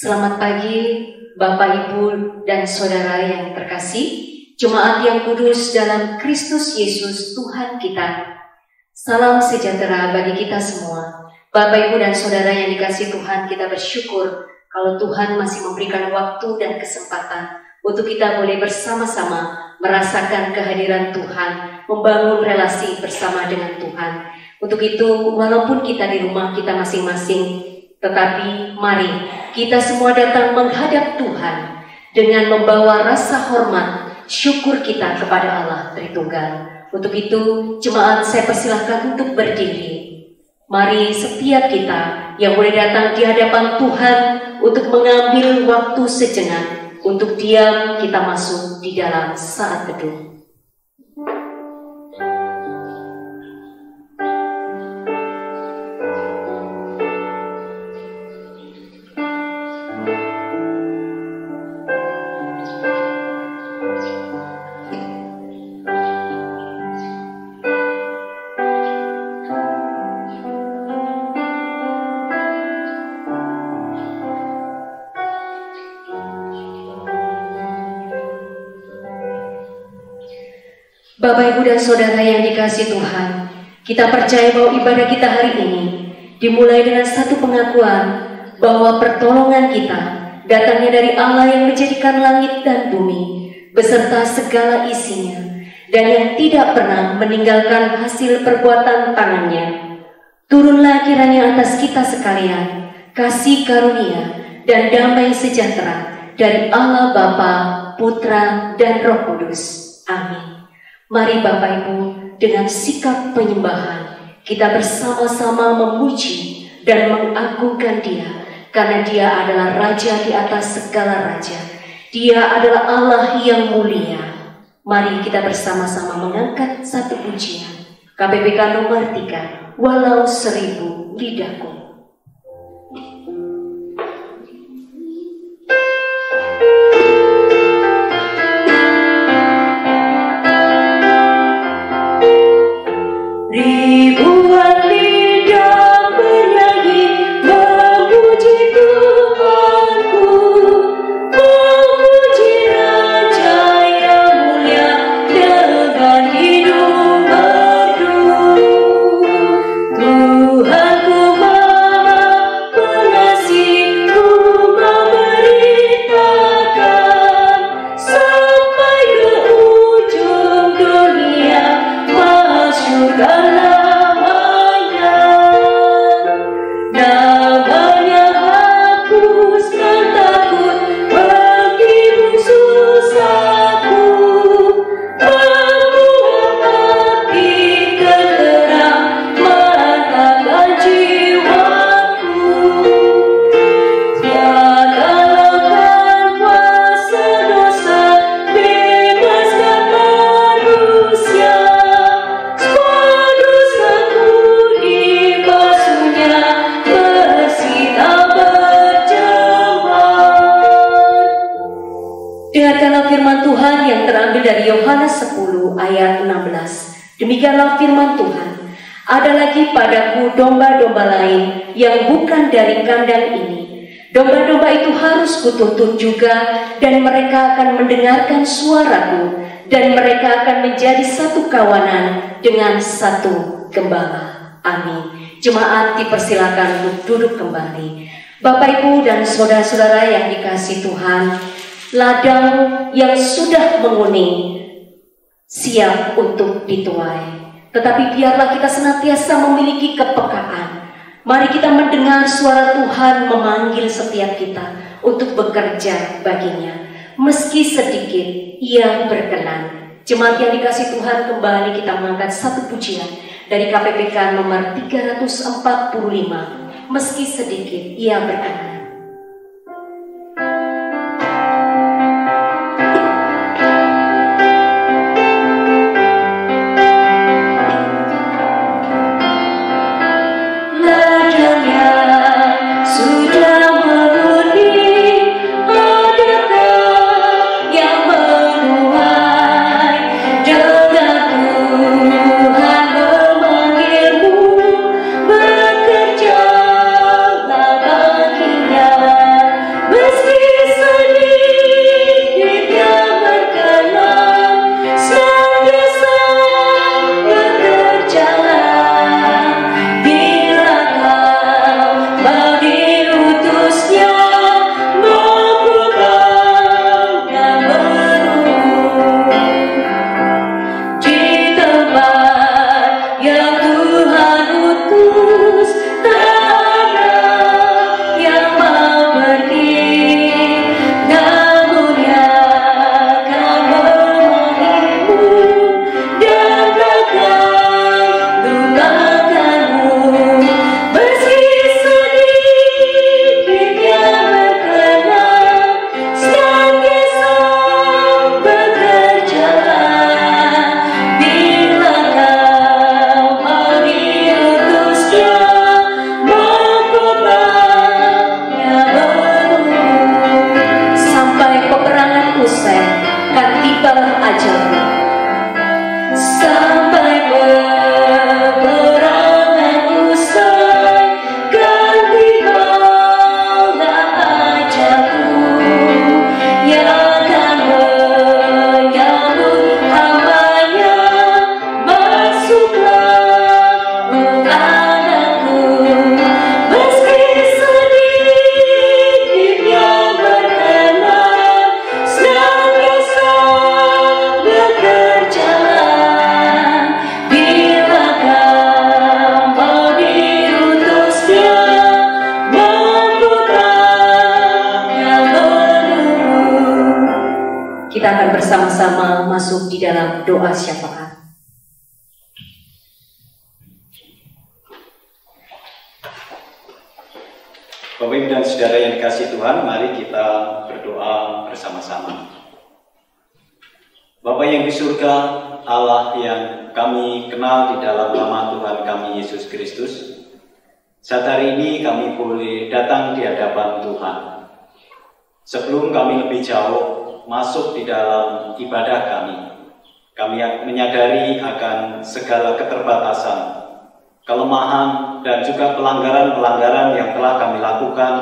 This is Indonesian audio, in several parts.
Selamat pagi Bapak Ibu dan Saudara yang terkasih, Jemaat yang kudus dalam Kristus Yesus Tuhan kita. Salam sejahtera bagi kita semua. Bapak Ibu dan Saudara yang dikasih Tuhan, kita bersyukur kalau Tuhan masih memberikan waktu dan kesempatan untuk kita boleh bersama-sama merasakan kehadiran Tuhan, membangun relasi bersama dengan Tuhan. Untuk itu, walaupun kita di rumah kita masing-masing, tetapi mari kita semua datang menghadap Tuhan dengan membawa rasa hormat, syukur kita kepada Allah Tritunggal. Untuk itu, jemaat saya persilahkan untuk berdiri. Mari setiap kita yang boleh datang di hadapan Tuhan untuk mengambil waktu sejenak untuk diam kita masuk di dalam saat teduh. Bapak, Ibu, dan Saudara yang dikasih Tuhan, kita percaya bahwa ibadah kita hari ini dimulai dengan satu pengakuan bahwa pertolongan kita datangnya dari Allah yang menjadikan langit dan bumi beserta segala isinya dan yang tidak pernah meninggalkan hasil perbuatan tangannya. Turunlah kiranya atas kita sekalian kasih karunia dan damai sejahtera dari Allah Bapa, Putra, dan Roh Kudus. Amin. Mari Bapak Ibu dengan sikap penyembahan kita bersama-sama memuji dan mengagungkan Dia karena Dia adalah Raja di atas segala raja. Dia adalah Allah yang mulia. Mari kita bersama-sama mengangkat satu pujian. KPPK nomor 3, walau seribu lidahku. Mereka akan mendengarkan suaraku dan mereka akan menjadi satu kawanan dengan satu gembala. Amin. Jemaat dipersilakan untuk duduk kembali. Bapak Ibu dan saudara-saudara yang dikasih Tuhan, ladang yang sudah menguning siap untuk dituai. Tetapi biarlah kita senantiasa memiliki kepekaan. Mari kita mendengar suara Tuhan memanggil setiap kita untuk bekerja baginya. Meski sedikit, ia berkenan. Jemaat yang dikasih Tuhan kembali kita mengangkat satu pujian dari KPPK nomor 345. Meski sedikit, ia berkenan. Doa syafaat. Bapak dan Saudara yang dikasih Tuhan, mari kita berdoa bersama-sama. Bapak yang di surga, Allah yang kami kenal di dalam nama Tuhan kami Yesus Kristus, saat hari ini kami boleh datang di hadapan Tuhan. Sebelum kami lebih jauh masuk di dalam ibadah kami, kami menyadari akan segala keterbatasan kelemahan, dan juga pelanggaran-pelanggaran yang telah kami lakukan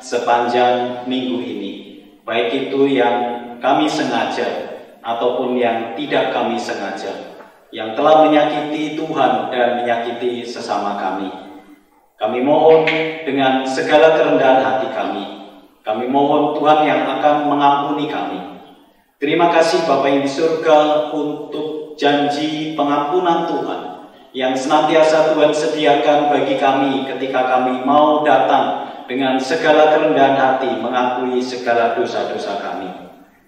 sepanjang minggu ini. Baik itu yang kami sengaja ataupun yang tidak kami sengaja, yang telah menyakiti Tuhan dan menyakiti sesama kami. Kami mohon dengan segala kerendahan hati kami, kami mohon Tuhan yang akan mengampuni kami. Terima kasih Bapak yang di surga untuk janji pengampunan Tuhan yang senantiasa Tuhan sediakan bagi kami ketika kami mau datang dengan segala kerendahan hati mengakui segala dosa-dosa kami.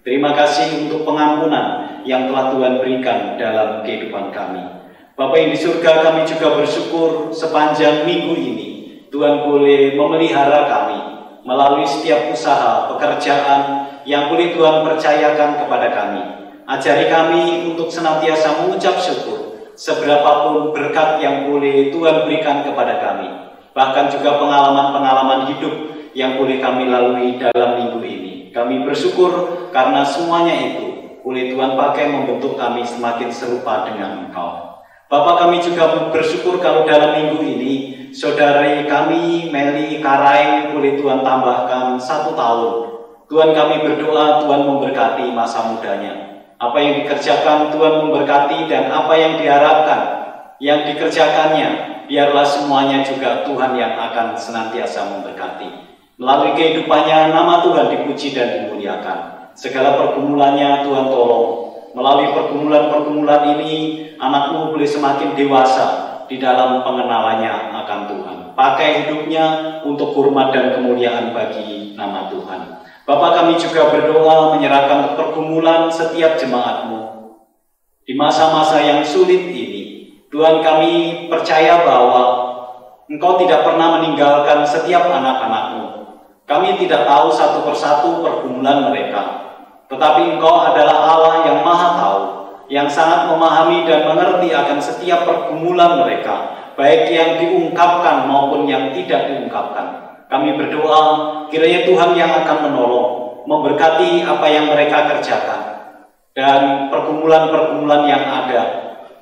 Terima kasih untuk pengampunan yang telah Tuhan berikan dalam kehidupan kami. Bapak yang di surga kami juga bersyukur sepanjang minggu ini Tuhan boleh memelihara kami melalui setiap usaha, pekerjaan yang boleh Tuhan percayakan kepada kami. Ajari kami untuk senantiasa mengucap syukur seberapapun berkat yang boleh Tuhan berikan kepada kami. Bahkan juga pengalaman-pengalaman hidup yang boleh kami lalui dalam minggu ini. Kami bersyukur karena semuanya itu boleh Tuhan pakai membentuk kami semakin serupa dengan Engkau. Bapak kami juga bersyukur kalau dalam minggu ini saudari kami Meli Karai boleh Tuhan tambahkan satu tahun. Tuhan kami berdoa Tuhan memberkati masa mudanya. Apa yang dikerjakan Tuhan memberkati dan apa yang diharapkan yang dikerjakannya biarlah semuanya juga Tuhan yang akan senantiasa memberkati. Melalui kehidupannya nama Tuhan dipuji dan dimuliakan. Segala pergumulannya Tuhan tolong. Melalui pergumulan-pergumulan ini anakmu boleh semakin dewasa di dalam pengenalannya akan Tuhan. Pakai hidupnya untuk hormat dan kemuliaan bagi nama Tuhan. Bapak kami juga berdoa menyerahkan pergumulan setiap jemaatmu. Di masa-masa yang sulit ini, Tuhan kami percaya bahwa Engkau tidak pernah meninggalkan setiap anak-anakmu. Kami tidak tahu satu persatu pergumulan mereka, tetapi Engkau adalah Allah yang maha tahu, yang sangat memahami dan mengerti akan setiap pergumulan mereka, baik yang diungkapkan maupun yang tidak diungkapkan. Kami berdoa kiranya Tuhan yang akan menolong, memberkati apa yang mereka kerjakan dan pergumulan-pergumulan yang ada.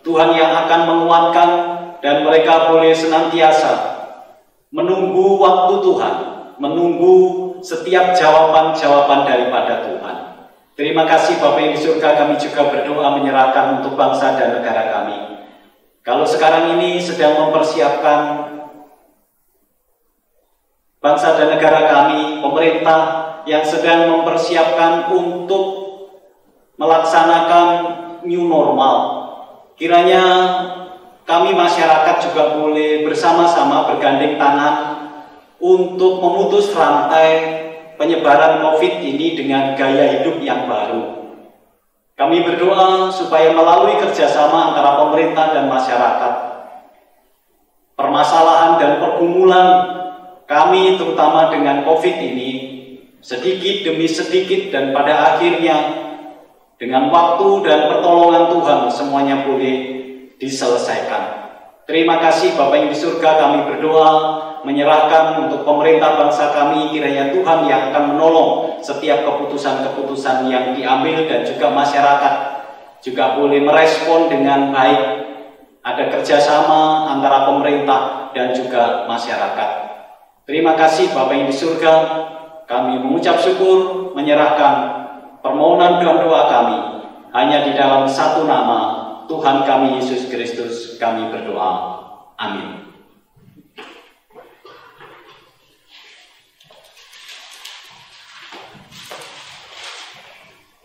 Tuhan yang akan menguatkan dan mereka boleh senantiasa menunggu waktu Tuhan, menunggu setiap jawaban-jawaban daripada Tuhan. Terima kasih Bapak yang di surga kami juga berdoa menyerahkan untuk bangsa dan negara kami. Kalau sekarang ini sedang mempersiapkan bangsa dan negara kami, pemerintah yang sedang mempersiapkan untuk melaksanakan new normal. Kiranya kami masyarakat juga boleh bersama-sama bergandeng tangan untuk memutus rantai penyebaran COVID ini dengan gaya hidup yang baru. Kami berdoa supaya melalui kerjasama antara pemerintah dan masyarakat, permasalahan dan pergumulan kami terutama dengan COVID ini sedikit demi sedikit dan pada akhirnya dengan waktu dan pertolongan Tuhan semuanya boleh diselesaikan. Terima kasih Bapak di surga kami berdoa menyerahkan untuk pemerintah bangsa kami kiranya Tuhan yang akan menolong setiap keputusan-keputusan yang diambil dan juga masyarakat juga boleh merespon dengan baik ada kerjasama antara pemerintah dan juga masyarakat. Terima kasih Bapak yang di surga, kami mengucap syukur, menyerahkan permohonan dan doa kami hanya di dalam satu nama Tuhan kami Yesus Kristus kami berdoa. Amin.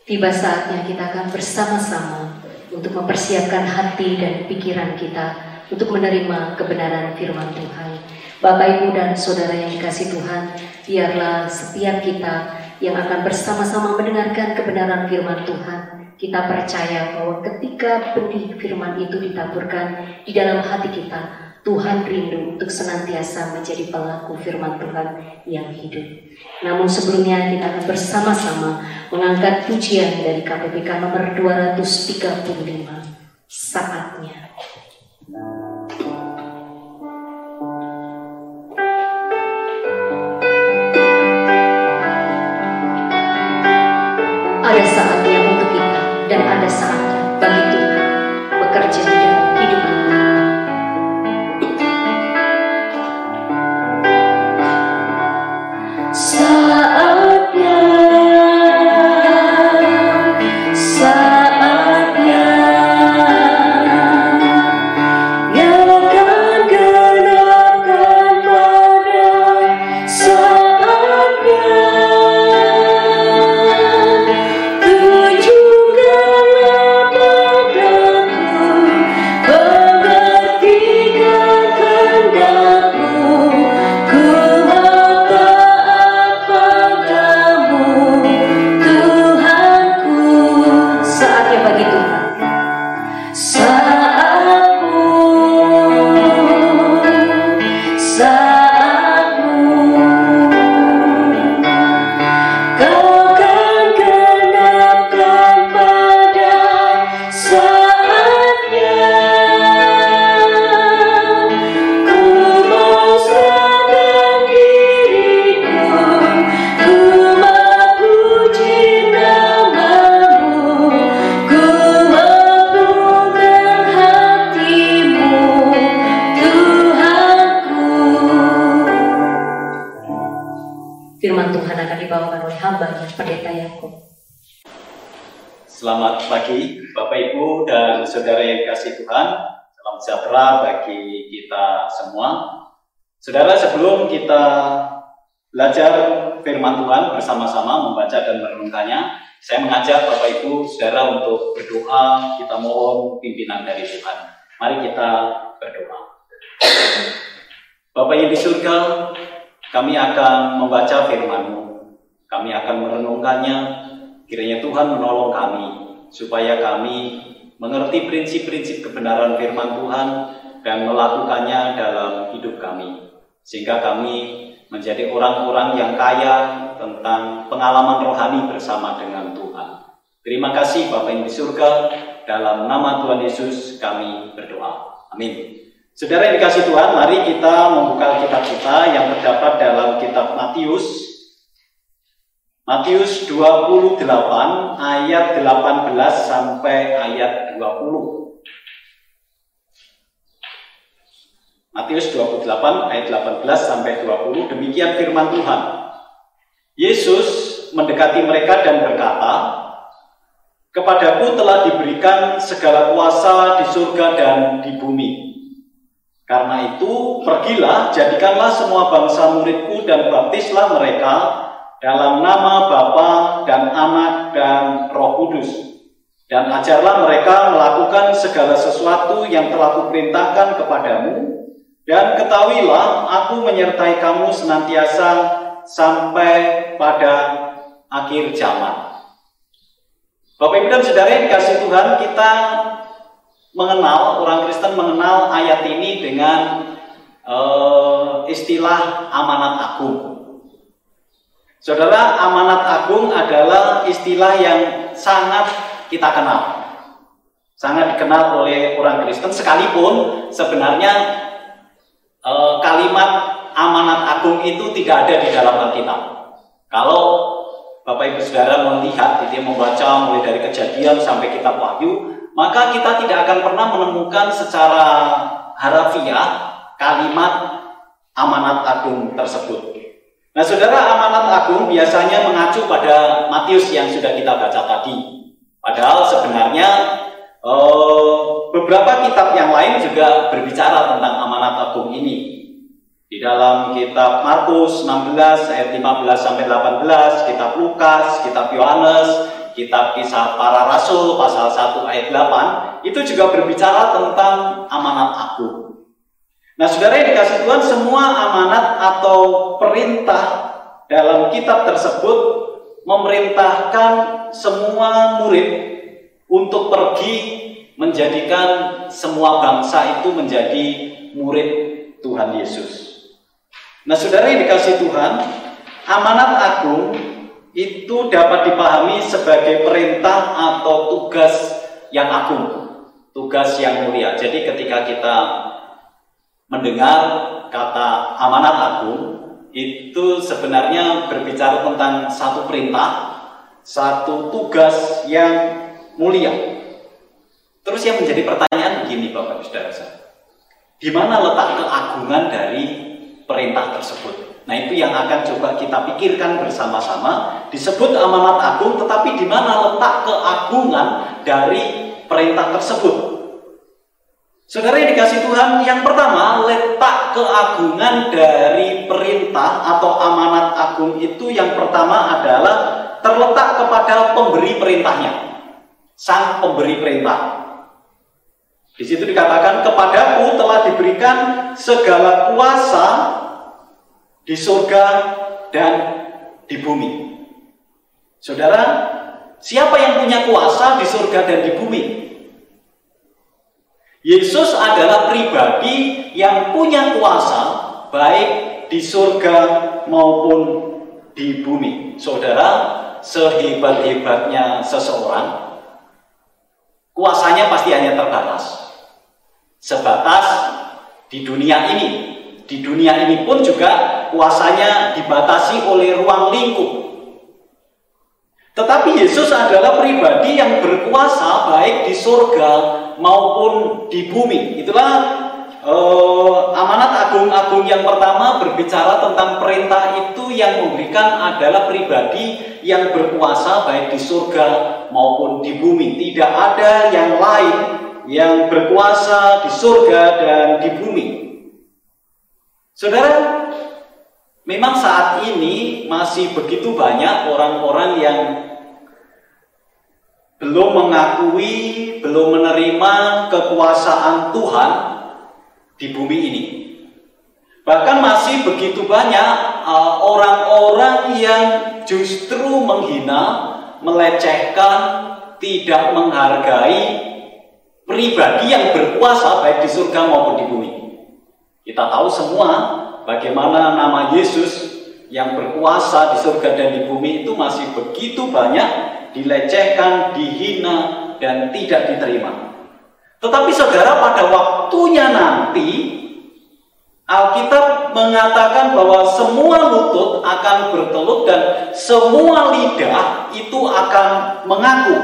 Tiba saatnya kita akan bersama-sama untuk mempersiapkan hati dan pikiran kita untuk menerima kebenaran firman Tuhan. Bapak, Ibu, dan Saudara yang dikasih Tuhan, biarlah setiap kita yang akan bersama-sama mendengarkan kebenaran firman Tuhan, kita percaya bahwa ketika benih firman itu ditaburkan di dalam hati kita, Tuhan rindu untuk senantiasa menjadi pelaku firman Tuhan yang hidup. Namun sebelumnya kita akan bersama-sama mengangkat pujian dari KPPK nomor 235. Saatnya. Dan Saudara sebelum kita belajar firman Tuhan bersama-sama membaca dan merenungkannya, saya mengajak Bapak Ibu Saudara untuk berdoa, kita mohon pimpinan dari Tuhan. Mari kita berdoa. Bapak yang di surga, kami akan membaca firman-Mu. Kami akan merenungkannya. Kiranya Tuhan menolong kami supaya kami mengerti prinsip-prinsip kebenaran firman Tuhan dan melakukannya dalam hidup kami. Sehingga kami menjadi orang-orang yang kaya tentang pengalaman rohani bersama dengan Tuhan. Terima kasih Bapak yang di surga. Dalam nama Tuhan Yesus kami berdoa. Amin. Saudara yang dikasih Tuhan, mari kita membuka kitab kita yang terdapat dalam kitab Matius. Matius 28 ayat 18 sampai ayat 20. Matius 28 ayat 18 sampai 20 demikian firman Tuhan. Yesus mendekati mereka dan berkata, "Kepadaku telah diberikan segala kuasa di surga dan di bumi. Karena itu, pergilah, jadikanlah semua bangsa muridku dan baptislah mereka dalam nama Bapa dan Anak dan Roh Kudus. Dan ajarlah mereka melakukan segala sesuatu yang telah kuperintahkan kepadamu, dan ketahuilah aku menyertai kamu senantiasa sampai pada akhir zaman. Bapak Ibu dan Saudara yang dikasih Tuhan, kita mengenal, orang Kristen mengenal ayat ini dengan uh, istilah amanat agung. Saudara, amanat agung adalah istilah yang sangat kita kenal. Sangat dikenal oleh orang Kristen sekalipun sebenarnya uh, kalimat amanat agung itu tidak ada di dalam Alkitab. Kalau Bapak Ibu Saudara melihat, jadi membaca mulai dari kejadian sampai kitab Wahyu, maka kita tidak akan pernah menemukan secara harafiah kalimat amanat agung tersebut. Nah, saudara, amanat agung biasanya mengacu pada Matius yang sudah kita baca tadi. Padahal sebenarnya eh, beberapa kitab yang lain juga berbicara tentang amanat agung ini. Di dalam kitab Markus 16 ayat 15 sampai 18, kitab Lukas, kitab Yohanes, kitab kisah para rasul pasal 1 ayat 8 itu juga berbicara tentang amanat agung. Nah, saudara yang dikasih Tuhan, semua amanat atau perintah dalam kitab tersebut memerintahkan semua murid untuk pergi menjadikan semua bangsa itu menjadi murid Tuhan Yesus. Nah, saudara yang dikasih Tuhan, amanat agung itu dapat dipahami sebagai perintah atau tugas yang agung, tugas yang mulia. Jadi, ketika kita mendengar kata amanat agung, itu sebenarnya berbicara tentang satu perintah, satu tugas yang mulia. Terus yang menjadi pertanyaan begini Bapak Saudara Di mana letak keagungan dari perintah tersebut? Nah itu yang akan coba kita pikirkan bersama-sama. Disebut amanat agung, tetapi di mana letak keagungan dari perintah tersebut? Saudara yang dikasih Tuhan, yang pertama letak keagungan dari perintah atau amanat agung itu yang pertama adalah terletak kepada pemberi perintahnya, sang pemberi perintah. Di situ dikatakan kepadaku telah diberikan segala kuasa di surga dan di bumi. Saudara, siapa yang punya kuasa di surga dan di bumi? Yesus adalah pribadi yang punya kuasa baik di surga maupun di bumi. Saudara, sehebat-hebatnya seseorang, kuasanya pasti hanya terbatas sebatas di dunia ini. Di dunia ini pun juga kuasanya dibatasi oleh ruang lingkup. Tetapi Yesus adalah pribadi yang berkuasa baik di surga maupun di bumi. Itulah uh, amanat agung-agung yang pertama berbicara tentang perintah itu yang memberikan adalah pribadi yang berkuasa baik di surga maupun di bumi. Tidak ada yang lain yang berkuasa di surga dan di bumi. Saudara, memang saat ini masih begitu banyak orang-orang yang belum mengakui, belum menerima kekuasaan Tuhan di bumi ini. Bahkan masih begitu banyak uh, orang-orang yang justru menghina, melecehkan, tidak menghargai pribadi yang berkuasa baik di surga maupun di bumi. Kita tahu semua bagaimana nama Yesus yang berkuasa di surga dan di bumi itu masih begitu banyak dilecehkan, dihina, dan tidak diterima. Tetapi saudara pada waktunya nanti Alkitab mengatakan bahwa semua lutut akan bertelut dan semua lidah itu akan mengaku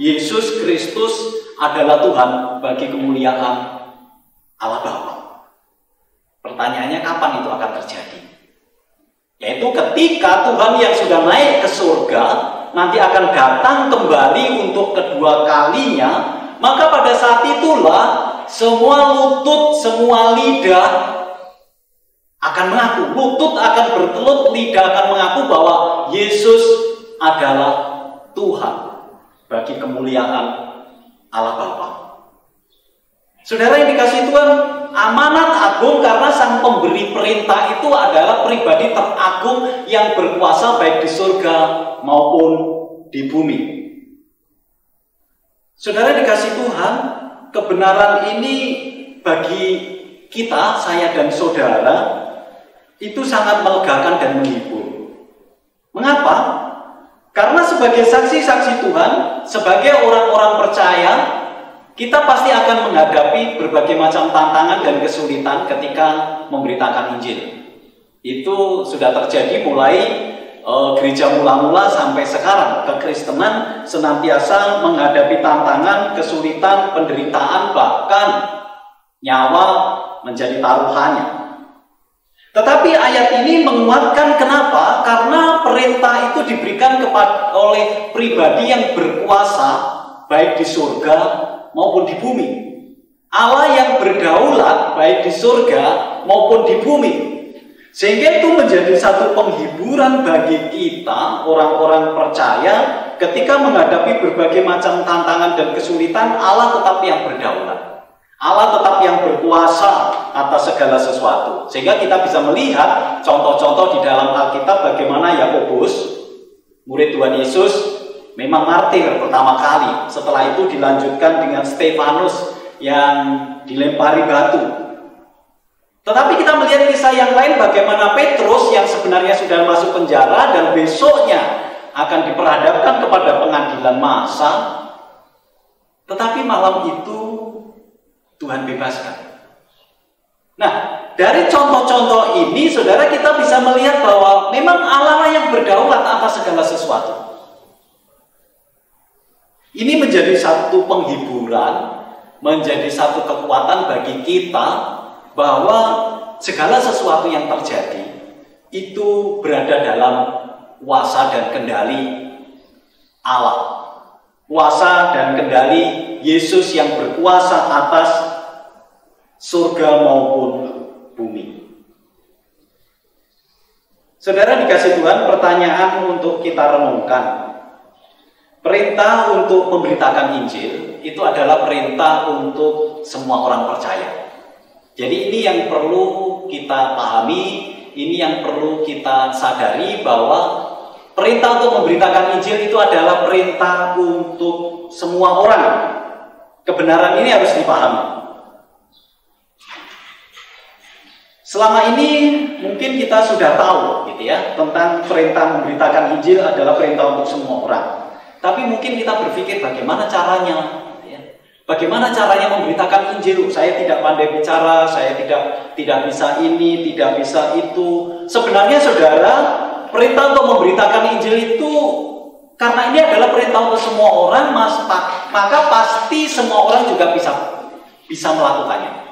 Yesus Kristus adalah Tuhan bagi kemuliaan Allah Bapa. Pertanyaannya kapan itu akan terjadi? Yaitu ketika Tuhan yang sudah naik ke surga nanti akan datang kembali untuk kedua kalinya, maka pada saat itulah semua lutut, semua lidah akan mengaku, lutut akan bertelut, lidah akan mengaku bahwa Yesus adalah Tuhan bagi kemuliaan Allah Bapa. Saudara yang dikasih Tuhan, amanat agung karena sang pemberi perintah itu adalah pribadi teragung yang berkuasa baik di surga maupun di bumi. Saudara dikasih Tuhan, kebenaran ini bagi kita, saya dan saudara, itu sangat melegakan dan menghibur. Mengapa? Karena sebagai saksi-saksi Tuhan, sebagai orang-orang percaya, kita pasti akan menghadapi berbagai macam tantangan dan kesulitan ketika memberitakan Injil. Itu sudah terjadi mulai e, gereja mula-mula sampai sekarang. Kekristenan senantiasa menghadapi tantangan, kesulitan, penderitaan, bahkan nyawa menjadi taruhannya. Tetapi ayat ini menguatkan kenapa? Karena perintah itu diberikan kepada oleh pribadi yang berkuasa baik di surga maupun di bumi. Allah yang berdaulat baik di surga maupun di bumi. Sehingga itu menjadi satu penghiburan bagi kita orang-orang percaya ketika menghadapi berbagai macam tantangan dan kesulitan Allah tetap yang berdaulat. Allah tetap yang berkuasa atas segala sesuatu. Sehingga kita bisa melihat contoh-contoh di dalam Alkitab bagaimana Yakobus, murid Tuhan Yesus, memang martir pertama kali. Setelah itu dilanjutkan dengan Stefanus yang dilempari batu. Tetapi kita melihat kisah yang lain bagaimana Petrus yang sebenarnya sudah masuk penjara dan besoknya akan diperhadapkan kepada pengadilan massa. Tetapi malam itu Tuhan bebaskan. Nah, dari contoh-contoh ini, saudara kita bisa melihat bahwa memang Allah yang berdaulat atas segala sesuatu. Ini menjadi satu penghiburan, menjadi satu kekuatan bagi kita bahwa segala sesuatu yang terjadi itu berada dalam kuasa dan kendali Allah. Kuasa dan kendali Yesus yang berkuasa atas surga maupun bumi. Saudara dikasih Tuhan pertanyaan untuk kita renungkan. Perintah untuk memberitakan Injil itu adalah perintah untuk semua orang percaya. Jadi ini yang perlu kita pahami, ini yang perlu kita sadari bahwa perintah untuk memberitakan Injil itu adalah perintah untuk semua orang. Kebenaran ini harus dipahami. Selama ini mungkin kita sudah tahu gitu ya tentang perintah memberitakan Injil adalah perintah untuk semua orang. Tapi mungkin kita berpikir bagaimana caranya. Bagaimana caranya memberitakan Injil. Saya tidak pandai bicara, saya tidak tidak bisa ini, tidak bisa itu. Sebenarnya saudara, perintah untuk memberitakan Injil itu karena ini adalah perintah untuk semua orang, mas, maka pasti semua orang juga bisa bisa melakukannya.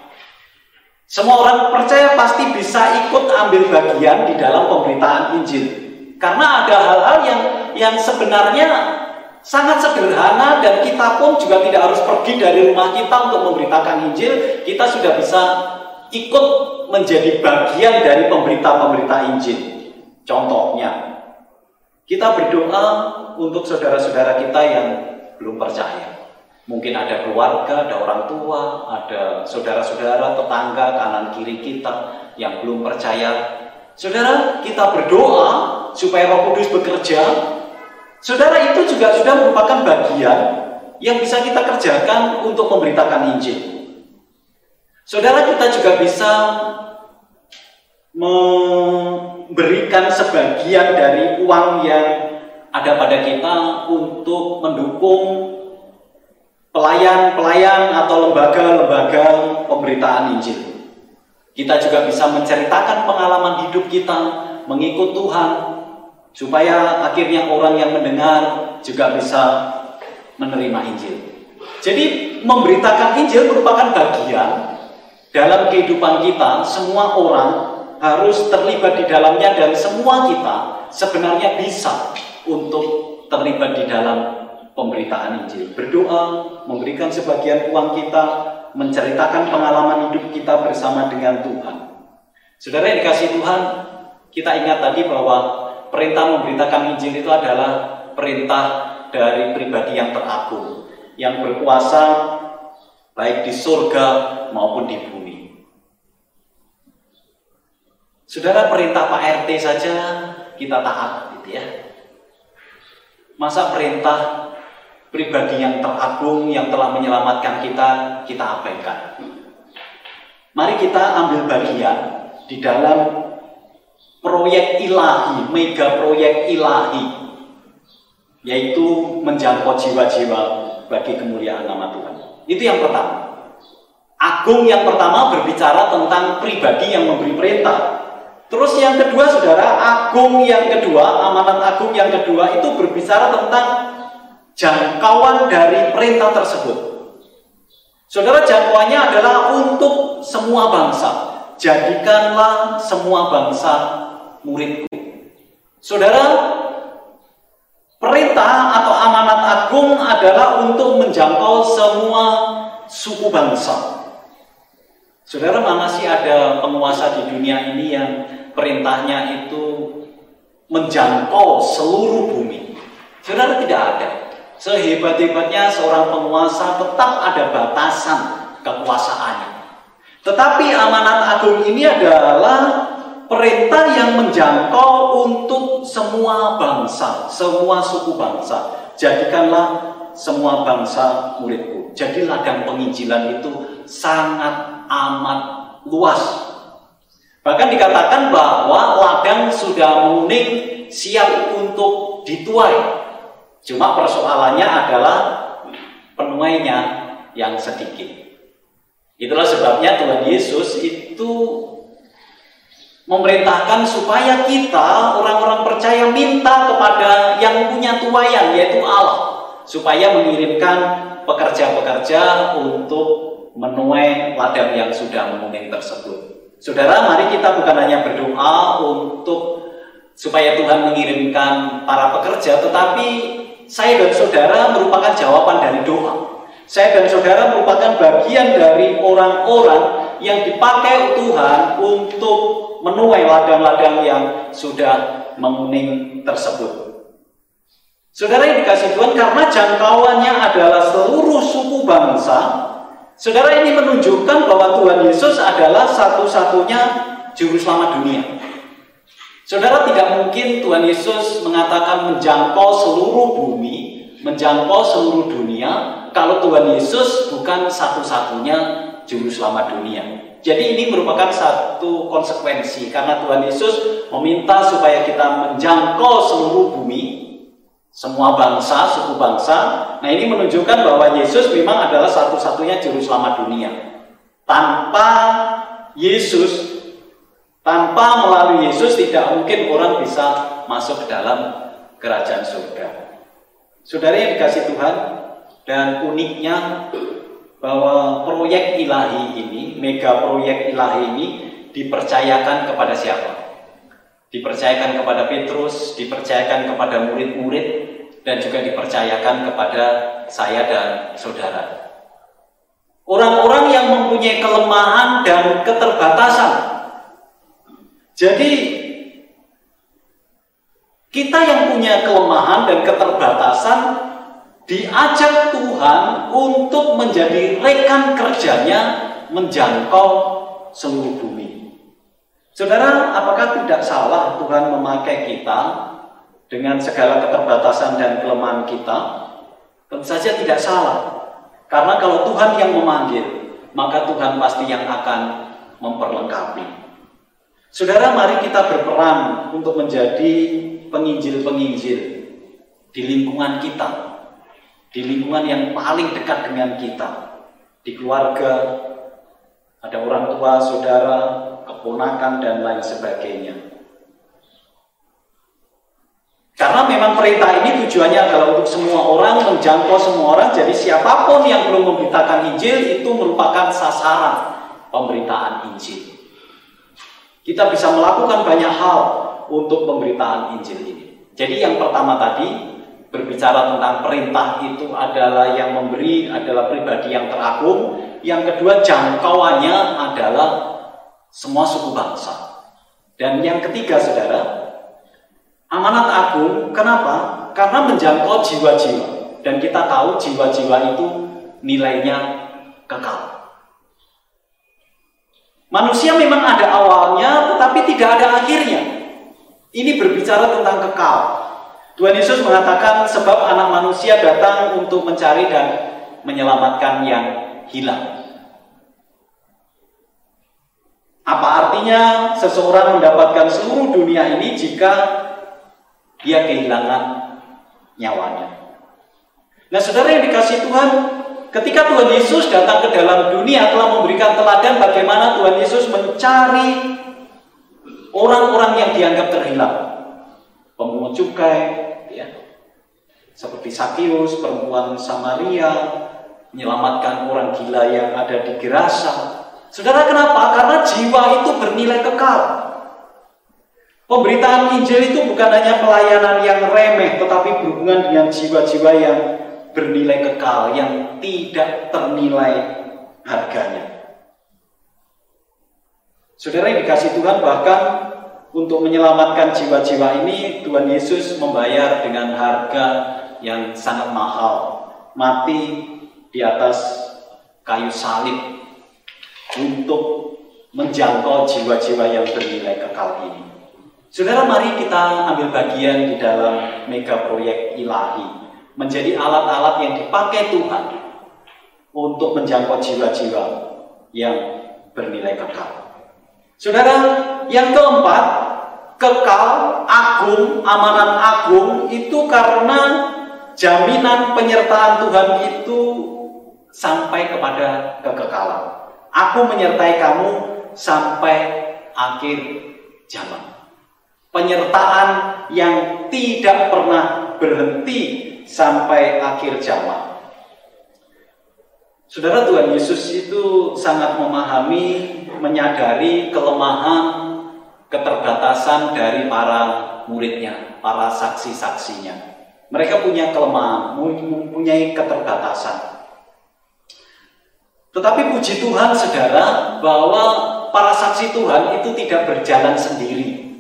Semua orang percaya pasti bisa ikut ambil bagian di dalam pemberitaan Injil. Karena ada hal-hal yang yang sebenarnya sangat sederhana dan kita pun juga tidak harus pergi dari rumah kita untuk memberitakan Injil, kita sudah bisa ikut menjadi bagian dari pemberita-pemberita Injil. Contohnya, kita berdoa untuk saudara-saudara kita yang belum percaya. Mungkin ada keluarga, ada orang tua, ada saudara-saudara, tetangga, kanan kiri kita yang belum percaya. Saudara, kita berdoa supaya Roh Kudus bekerja Saudara itu juga sudah merupakan bagian yang bisa kita kerjakan untuk memberitakan Injil. Saudara kita juga bisa memberikan sebagian dari uang yang ada pada kita untuk mendukung pelayan-pelayan atau lembaga-lembaga pemberitaan Injil. Kita juga bisa menceritakan pengalaman hidup kita mengikut Tuhan, supaya akhirnya orang yang mendengar juga bisa menerima Injil. Jadi memberitakan Injil merupakan bagian dalam kehidupan kita, semua orang harus terlibat di dalamnya dan semua kita sebenarnya bisa untuk terlibat di dalam pemberitaan Injil. Berdoa, memberikan sebagian uang kita, menceritakan pengalaman hidup kita bersama dengan Tuhan. Saudara yang dikasih Tuhan, kita ingat tadi bahwa perintah memberitakan Injil itu adalah perintah dari pribadi yang teragung, yang berkuasa baik di surga maupun di bumi. Saudara perintah Pak RT saja kita taat gitu ya. Masa perintah pribadi yang teragung yang telah menyelamatkan kita kita abaikan. Mari kita ambil bagian di dalam proyek ilahi, mega proyek ilahi, yaitu menjangkau jiwa-jiwa bagi kemuliaan nama Tuhan. Itu yang pertama. Agung yang pertama berbicara tentang pribadi yang memberi perintah. Terus yang kedua, saudara, agung yang kedua, amanat agung yang kedua itu berbicara tentang jangkauan dari perintah tersebut. Saudara, jangkauannya adalah untuk semua bangsa. Jadikanlah semua bangsa muridku. Saudara, perintah atau amanat agung adalah untuk menjangkau semua suku bangsa. Saudara, mana sih ada penguasa di dunia ini yang perintahnya itu menjangkau seluruh bumi? Saudara, tidak ada. Sehebat-hebatnya seorang penguasa tetap ada batasan kekuasaannya. Tetapi amanat agung ini adalah perintah yang menjangkau untuk semua bangsa, semua suku bangsa. jadikanlah semua bangsa muridku. Jadi ladang penginjilan itu sangat amat luas. Bahkan dikatakan bahwa ladang sudah menguning siap untuk dituai. Cuma persoalannya adalah penuainya yang sedikit. Itulah sebabnya Tuhan Yesus itu memerintahkan supaya kita orang-orang percaya minta kepada yang punya tuayan yaitu Allah supaya mengirimkan pekerja-pekerja untuk menuai ladang yang sudah menguning tersebut. Saudara, mari kita bukan hanya berdoa untuk supaya Tuhan mengirimkan para pekerja, tetapi saya dan saudara merupakan jawaban dari doa. Saya dan saudara merupakan bagian dari orang-orang yang dipakai Tuhan untuk menuai ladang-ladang yang sudah menguning tersebut. Saudara yang dikasih Tuhan, karena jangkauannya adalah seluruh suku bangsa, saudara ini menunjukkan bahwa Tuhan Yesus adalah satu-satunya juru selamat dunia. Saudara tidak mungkin Tuhan Yesus mengatakan menjangkau seluruh bumi, menjangkau seluruh dunia, kalau Tuhan Yesus bukan satu-satunya juru selamat dunia. Jadi ini merupakan satu konsekuensi karena Tuhan Yesus meminta supaya kita menjangkau seluruh bumi, semua bangsa, suku bangsa. Nah ini menunjukkan bahwa Yesus memang adalah satu-satunya juru selamat dunia. Tanpa Yesus tanpa melalui Yesus tidak mungkin orang bisa masuk ke dalam kerajaan surga. Saudara yang dikasih Tuhan dan uniknya bahwa proyek ilahi ini, mega proyek ilahi ini dipercayakan kepada siapa? Dipercayakan kepada Petrus, dipercayakan kepada murid-murid, dan juga dipercayakan kepada saya dan saudara. Orang-orang yang mempunyai kelemahan dan keterbatasan jadi kita yang punya kelemahan dan keterbatasan diajak Tuhan untuk menjadi rekan kerjanya menjangkau seluruh bumi. Saudara, apakah tidak salah Tuhan memakai kita dengan segala keterbatasan dan kelemahan kita? Tentu saja tidak salah. Karena kalau Tuhan yang memanggil, maka Tuhan pasti yang akan memperlengkapi. Saudara, mari kita berperan untuk menjadi penginjil-penginjil di lingkungan kita, di lingkungan yang paling dekat dengan kita, di keluarga, ada orang tua, saudara, keponakan, dan lain sebagainya. Karena memang perintah ini tujuannya adalah untuk semua orang, menjangkau semua orang, jadi siapa pun yang belum memberitakan Injil itu merupakan sasaran pemberitaan Injil. Kita bisa melakukan banyak hal untuk pemberitaan Injil ini. Jadi yang pertama tadi berbicara tentang perintah itu adalah yang memberi adalah pribadi yang teragung. Yang kedua jangkauannya adalah semua suku bangsa. Dan yang ketiga saudara, amanat agung kenapa? Karena menjangkau jiwa-jiwa. Dan kita tahu jiwa-jiwa itu nilainya kekal. Manusia memang ada awalnya, tetapi tidak ada akhirnya. Ini berbicara tentang kekal. Tuhan Yesus mengatakan sebab anak manusia datang untuk mencari dan menyelamatkan yang hilang. Apa artinya seseorang mendapatkan seluruh dunia ini jika dia kehilangan nyawanya? Nah, saudara yang dikasih Tuhan, Ketika Tuhan Yesus datang ke dalam dunia telah memberikan teladan bagaimana Tuhan Yesus mencari orang-orang yang dianggap terhilang. Pemungut cukai, ya. Seperti Sakius, perempuan Samaria, menyelamatkan orang gila yang ada di Gerasa. Saudara kenapa? Karena jiwa itu bernilai kekal. Pemberitaan Injil itu bukan hanya pelayanan yang remeh, tetapi berhubungan dengan jiwa-jiwa yang bernilai kekal yang tidak ternilai harganya. Saudara yang dikasih Tuhan bahkan untuk menyelamatkan jiwa-jiwa ini Tuhan Yesus membayar dengan harga yang sangat mahal. Mati di atas kayu salib untuk menjangkau jiwa-jiwa yang bernilai kekal ini. Saudara, mari kita ambil bagian di dalam mega proyek ilahi menjadi alat-alat yang dipakai Tuhan untuk menjangkau jiwa-jiwa yang bernilai kekal. Saudara, yang keempat, kekal, agung, amanat agung itu karena jaminan penyertaan Tuhan itu sampai kepada kekekalan. Aku menyertai kamu sampai akhir zaman. Penyertaan yang tidak pernah berhenti sampai akhir zaman. Saudara Tuhan Yesus itu sangat memahami, menyadari kelemahan, keterbatasan dari para muridnya, para saksi-saksinya. Mereka punya kelemahan, mempunyai keterbatasan. Tetapi puji Tuhan saudara bahwa para saksi Tuhan itu tidak berjalan sendiri.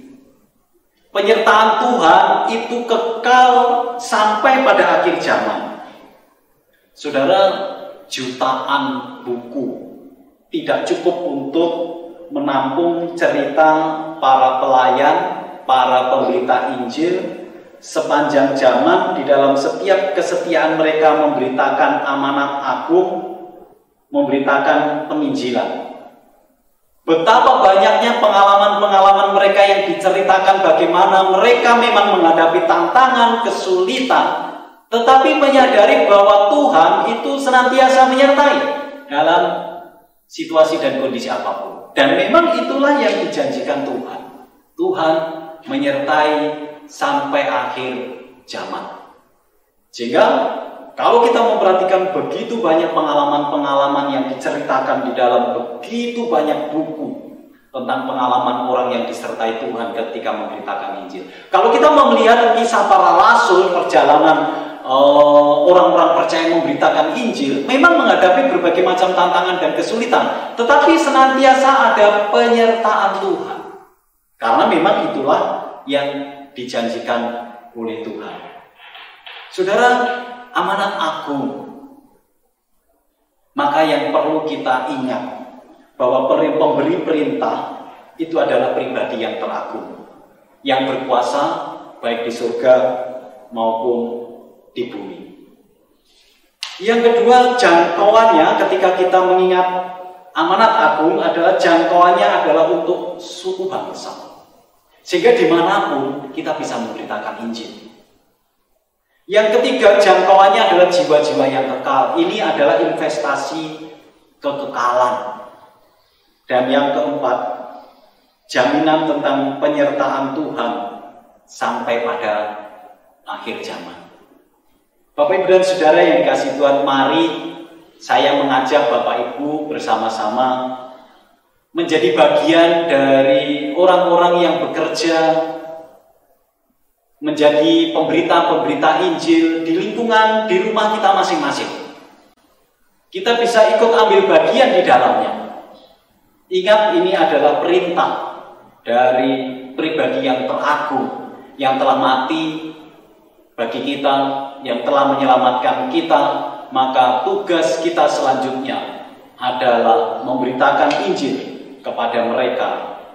Penyertaan Tuhan itu kekal sampai pada akhir zaman. Saudara, jutaan buku tidak cukup untuk menampung cerita para pelayan, para pemberita Injil sepanjang zaman di dalam setiap kesetiaan mereka memberitakan amanat agung memberitakan penginjilan. Betapa banyaknya pengalaman-pengalaman mereka yang diceritakan bagaimana mereka memang menghadapi tantangan, kesulitan, tetapi menyadari bahwa Tuhan itu senantiasa menyertai dalam situasi dan kondisi apa pun. Dan memang itulah yang dijanjikan Tuhan. Tuhan menyertai sampai akhir zaman. Sehingga kalau kita memperhatikan begitu banyak pengalaman-pengalaman yang diceritakan di dalam begitu banyak buku tentang pengalaman orang yang disertai Tuhan ketika memberitakan Injil. Kalau kita melihat kisah para rasul, perjalanan orang-orang uh, percaya memberitakan Injil, memang menghadapi berbagai macam tantangan dan kesulitan, tetapi senantiasa ada penyertaan Tuhan. Karena memang itulah yang dijanjikan oleh Tuhan. Saudara, amanat agung. Maka yang perlu kita ingat bahwa pemberi perintah itu adalah pribadi yang teragung, yang berkuasa baik di surga maupun di bumi. Yang kedua, jangkauannya ketika kita mengingat amanat agung adalah jangkauannya adalah untuk suku bangsa. Sehingga di mana pun kita bisa memberitakan Injil. Yang ketiga, jangkauannya adalah jiwa-jiwa yang kekal. Ini adalah investasi kekekalan. Dan yang keempat, jaminan tentang penyertaan Tuhan sampai pada akhir zaman. Bapak Ibu dan Saudara yang dikasih Tuhan, mari saya mengajak Bapak Ibu bersama-sama menjadi bagian dari orang-orang yang bekerja menjadi pemberita-pemberita Injil di lingkungan di rumah kita masing-masing. Kita bisa ikut ambil bagian di dalamnya. Ingat ini adalah perintah dari pribadi yang teragung, yang telah mati bagi kita, yang telah menyelamatkan kita, maka tugas kita selanjutnya adalah memberitakan Injil kepada mereka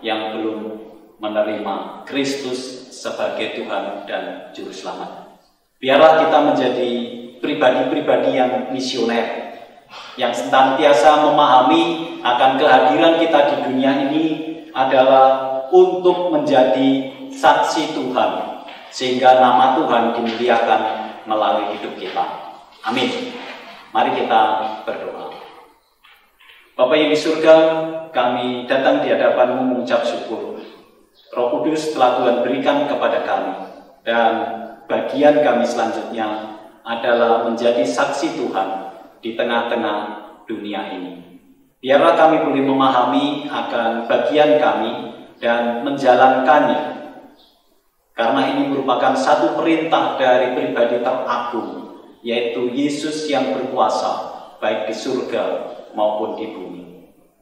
yang belum menerima Kristus sebagai Tuhan dan Juru Selamat. Biarlah kita menjadi pribadi-pribadi yang misioner, yang senantiasa memahami akan kehadiran kita di dunia ini adalah untuk menjadi saksi Tuhan, sehingga nama Tuhan dimuliakan melalui hidup kita. Amin. Mari kita berdoa. Bapak yang di surga, kami datang di hadapanmu mengucap syukur Roh Kudus telah Tuhan berikan kepada kami dan bagian kami selanjutnya adalah menjadi saksi Tuhan di tengah-tengah dunia ini. Biarlah kami boleh memahami akan bagian kami dan menjalankannya. Karena ini merupakan satu perintah dari pribadi teragung, yaitu Yesus yang berkuasa, baik di surga maupun di bumi.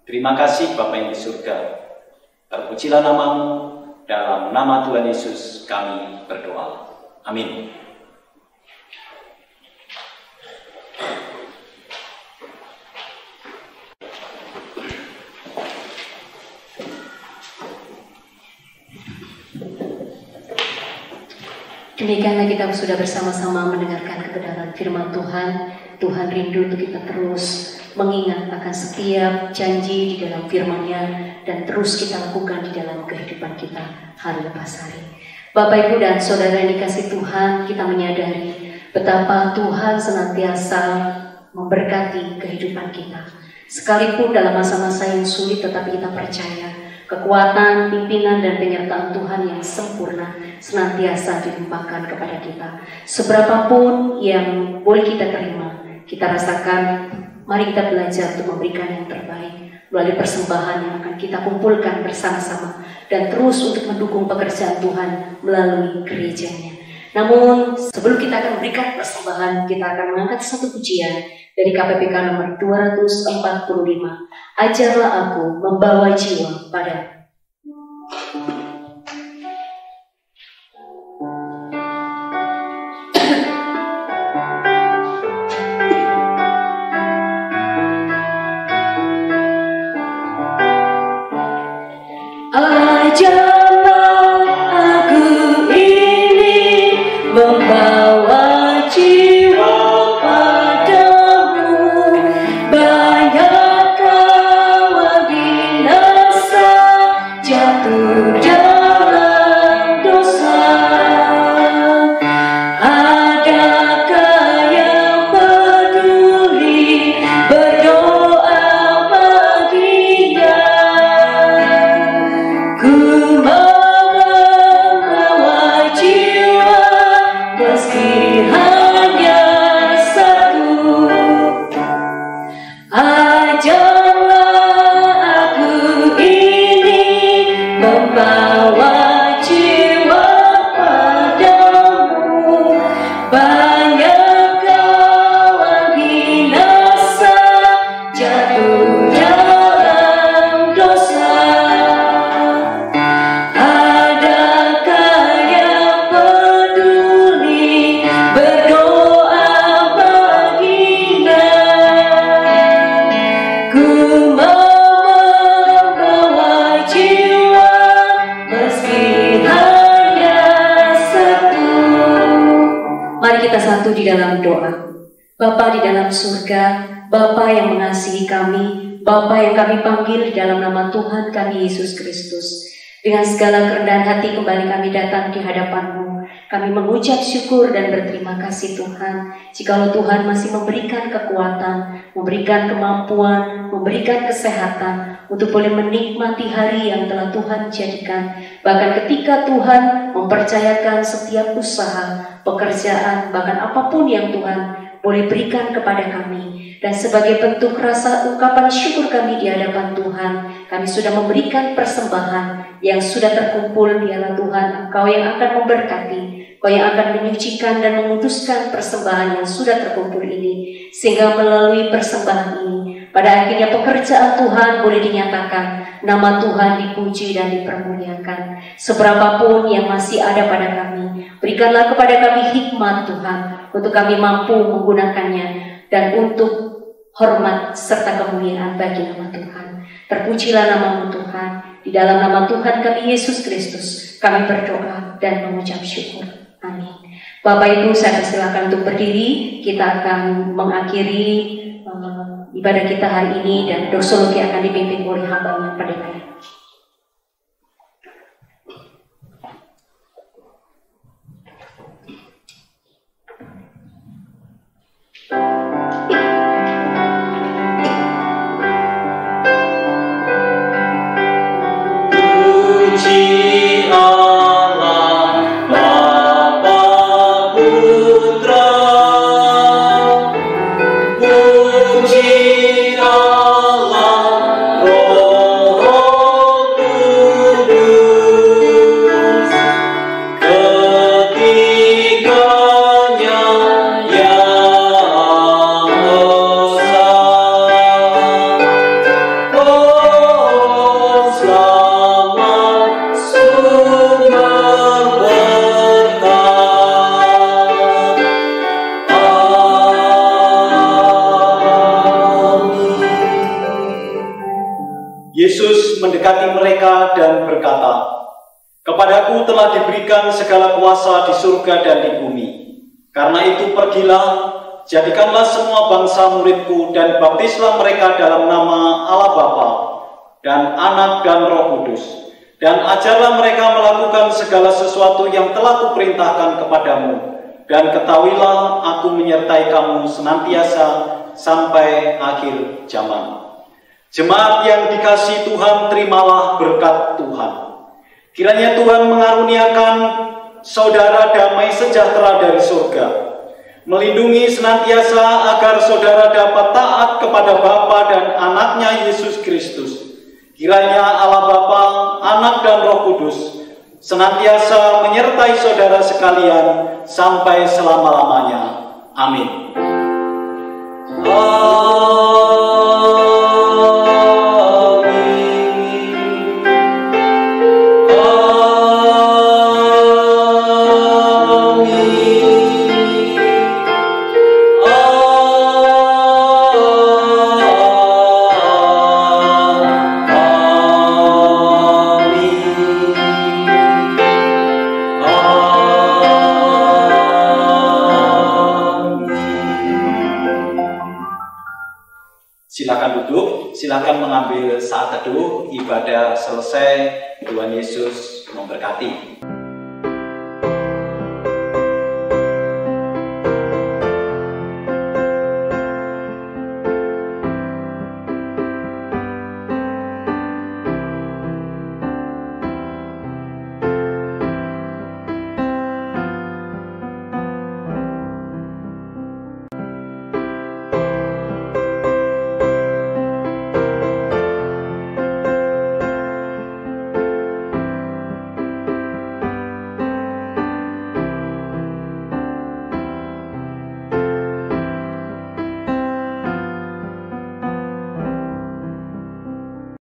Terima kasih Bapak yang di surga. Terpujilah namamu, dalam nama Tuhan Yesus kami berdoa. Amin. Demikianlah kita sudah bersama-sama mendengarkan kebenaran firman Tuhan. Tuhan rindu untuk kita terus mengingat akan setiap janji di dalam firman-Nya dan terus kita lakukan di dalam kehidupan kita hari lepas hari. Bapak Ibu dan Saudara yang dikasih Tuhan, kita menyadari betapa Tuhan senantiasa memberkati kehidupan kita. Sekalipun dalam masa-masa yang sulit tetapi kita percaya kekuatan, pimpinan, dan penyertaan Tuhan yang sempurna senantiasa dilimpahkan kepada kita. Seberapapun yang boleh kita terima, kita rasakan, mari kita belajar untuk memberikan yang terbaik melalui persembahan yang akan kita kumpulkan bersama-sama dan terus untuk mendukung pekerjaan Tuhan melalui gerejanya. Namun sebelum kita akan memberikan persembahan, kita akan mengangkat satu pujian dari KPPK nomor 245. Ajarlah aku membawa jiwa pada Dengan segala kerendahan hati kembali kami datang di hadapanmu. Kami mengucap syukur dan berterima kasih Tuhan. Jikalau Tuhan masih memberikan kekuatan, memberikan kemampuan, memberikan kesehatan untuk boleh menikmati hari yang telah Tuhan jadikan. Bahkan ketika Tuhan mempercayakan setiap usaha, pekerjaan, bahkan apa pun yang Tuhan boleh berikan kepada kami. Dan sebagai bentuk rasa ungkapan syukur kami di hadapan Tuhan, kami sudah memberikan persembahan yang sudah terkumpul dialah Tuhan, Engkau yang akan memberkati, Engkau yang akan menyucikan dan memutuskan persembahan yang sudah terkumpul ini. Sehingga melalui persembahan ini, pada akhirnya pekerjaan Tuhan boleh dinyatakan, nama Tuhan dipuji dan dipermuliakan. Seberapapun yang masih ada pada kami, berikanlah kepada kami hikmat Tuhan untuk kami mampu menggunakannya dan untuk hormat serta kemuliaan bagi nama Tuhan. Terpujilah nama Tuhan. Di dalam nama Tuhan kami Yesus Kristus, kami berdoa dan mengucap syukur. Amin. Bapak Ibu saya silakan untuk berdiri. Kita akan mengakhiri ibadah kita hari ini dan doksologi akan dipimpin oleh hambanya pendeta. mendekati mereka surga dan di bumi. Karena itu pergilah, jadikanlah semua bangsa muridku dan baptislah mereka dalam nama Allah Bapa dan Anak dan Roh Kudus. Dan ajarlah mereka melakukan segala sesuatu yang telah kuperintahkan kepadamu. Dan ketahuilah aku menyertai kamu senantiasa sampai akhir zaman. Jemaat yang dikasih Tuhan, terimalah berkat Tuhan. Kiranya Tuhan mengaruniakan saudara damai sejahtera dari surga, melindungi senantiasa agar saudara dapat taat kepada Bapa dan anaknya Yesus Kristus. Kiranya Allah Bapa, Anak dan Roh Kudus senantiasa menyertai saudara sekalian sampai selama-lamanya. Amin. Silakan